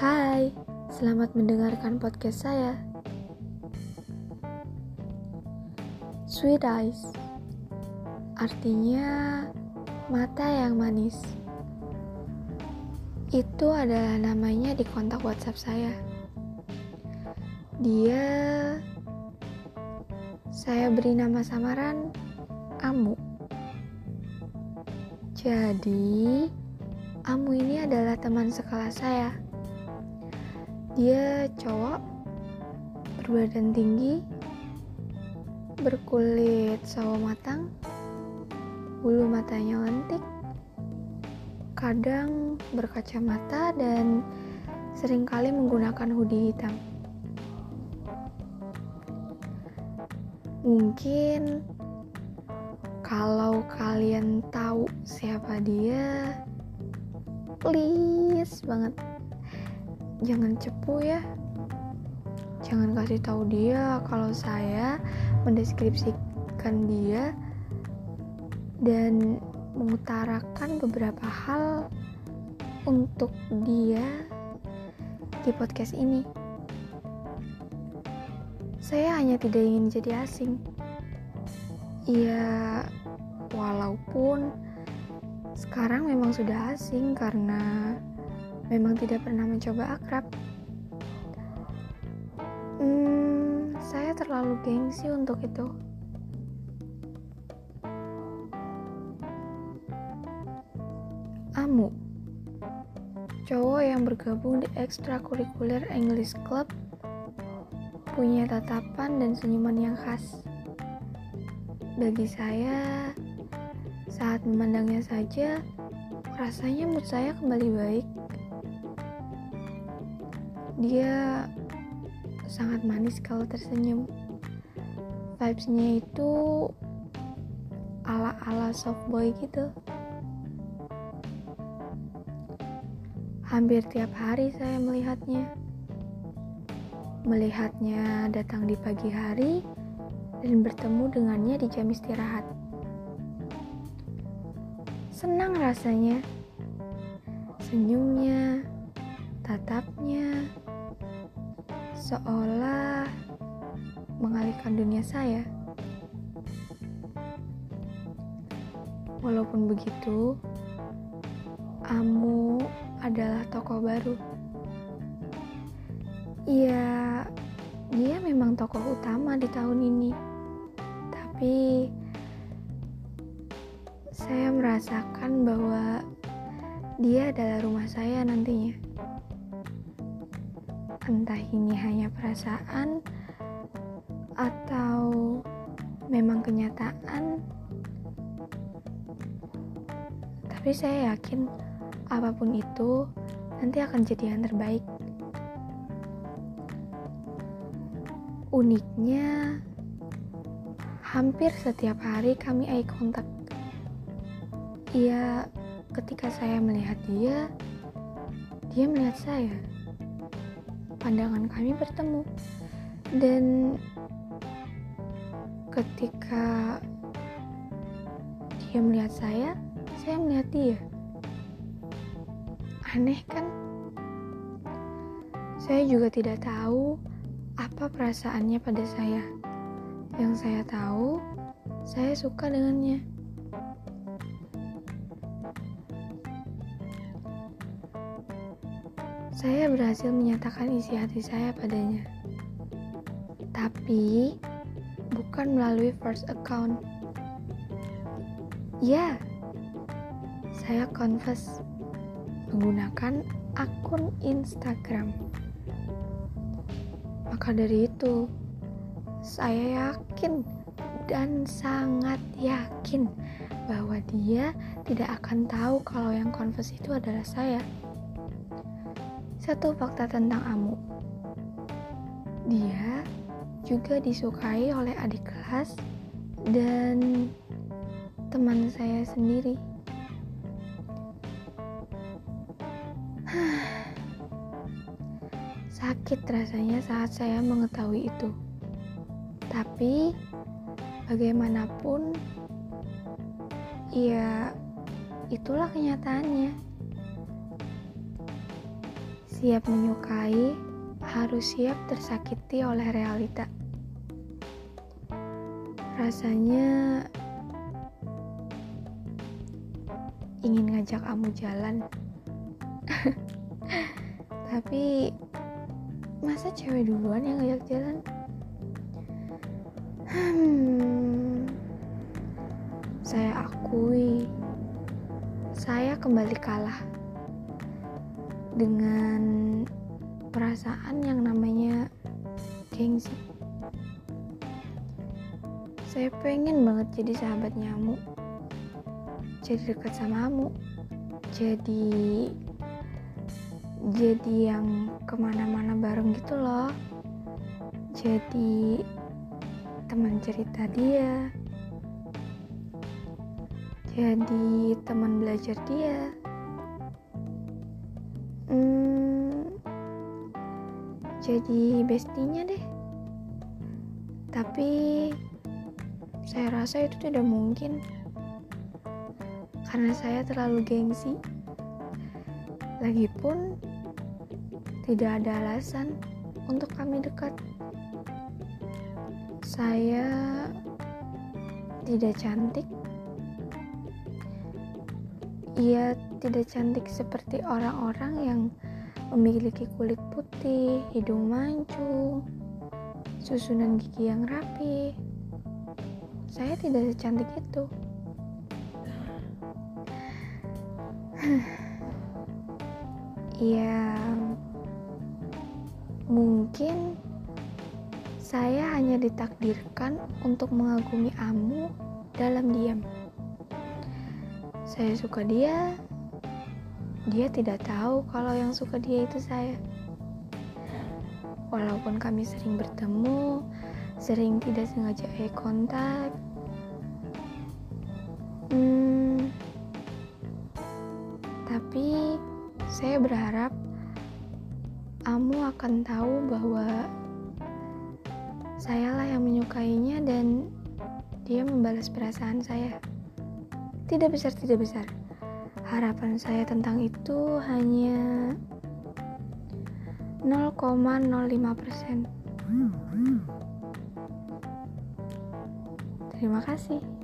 Hai, selamat mendengarkan podcast saya. Sweet eyes artinya mata yang manis. Itu adalah namanya di kontak WhatsApp saya. Dia saya beri nama samaran Amu. Jadi, Amu ini adalah teman sekelas saya. Dia cowok, berbadan tinggi, berkulit sawo matang, bulu matanya lentik, kadang berkacamata dan sering kali menggunakan hoodie hitam. Mungkin kalau kalian tahu siapa dia, please banget jangan cepu ya. Jangan kasih tahu dia kalau saya mendeskripsikan dia dan mengutarakan beberapa hal untuk dia di podcast ini. Saya hanya tidak ingin jadi asing. Ya, walaupun sekarang memang sudah asing karena memang tidak pernah mencoba akrab. Hmm, saya terlalu gengsi untuk itu. Amu Cowok yang bergabung di ekstrakurikuler English Club punya tatapan dan senyuman yang khas. Bagi saya, saat memandangnya saja, rasanya mood saya kembali baik. Dia sangat manis kalau tersenyum. Vibes-nya itu ala-ala soft boy gitu. Hampir tiap hari saya melihatnya. Melihatnya datang di pagi hari dan bertemu dengannya di jam istirahat. Senang rasanya. Senyumnya, tatapnya, seolah mengalihkan dunia saya. Walaupun begitu, Amu adalah tokoh baru. Iya, dia memang tokoh utama di tahun ini. Tapi saya merasakan bahwa dia adalah rumah saya nantinya. Entah ini hanya perasaan atau memang kenyataan. Tapi saya yakin apa pun itu nanti akan jadi yang terbaik. Uniknya, hampir setiap hari kami eye contact. Ia ketika saya melihat dia, dia melihat saya. Pandangan kami bertemu. Dan ketika dia melihat saya, saya melihat dia. Aneh kan? Saya juga tidak tahu apa perasaannya pada saya. Yang saya tahu, saya suka dengannya. Saya berhasil menyatakan isi hati saya padanya. Tapi bukan melalui first account. Ya, saya confess menggunakan akun Instagram. Maka dari itu, saya yakin dan sangat yakin bahwa dia tidak akan tahu kalau yang confess itu adalah saya. Satu fakta tentang Amu. Dia juga disukai oleh adik kelas dan teman saya sendiri. Sakit rasanya saat saya mengetahui itu. Tapi bagaimanapun ya itulah kenyataannya. Siap menyukai, harus siap tersakiti oleh realita. Rasanya ingin ngajak kamu jalan. Tapi masa cewek duluan yang ngajak jalan? Hmm, saya akui, saya kembali kalah dengan perasaan yang namanya gengsi. Saya pengen banget jadi sahabat nyamuk, jadi dekat sama kamu, jadi jadi yang ke mana-mana bareng gitu loh, jadi teman cerita dia jadi teman belajar dia hmm, jadi bestinya deh. Tapi saya rasa itu tidak mungkin. Karena saya terlalu gengsi. Lagipun tidak ada alasan untuk kami dekat. Saya tidak cantik. Ia tidak cantik seperti orang-orang yang memiliki kulit putih, hidung mancung, susunan gigi yang rapi. Saya tidak secantik itu. Ya, mungkin saya hanya ditakdirkan untuk mengagumi Amu dalam diam. Saya suka dia, dia tidak tahu kalau yang suka dia itu saya. Walaupun kami sering bertemu, sering tidak sengaja eye contact, hmm, tapi saya berharap Amu akan tahu bahwa Sayalah yang menyukainya dan dia membalas perasaan saya. Tidak besar, tidak besar. Harapan saya tentang itu hanya 0,05 persen. Terima kasih.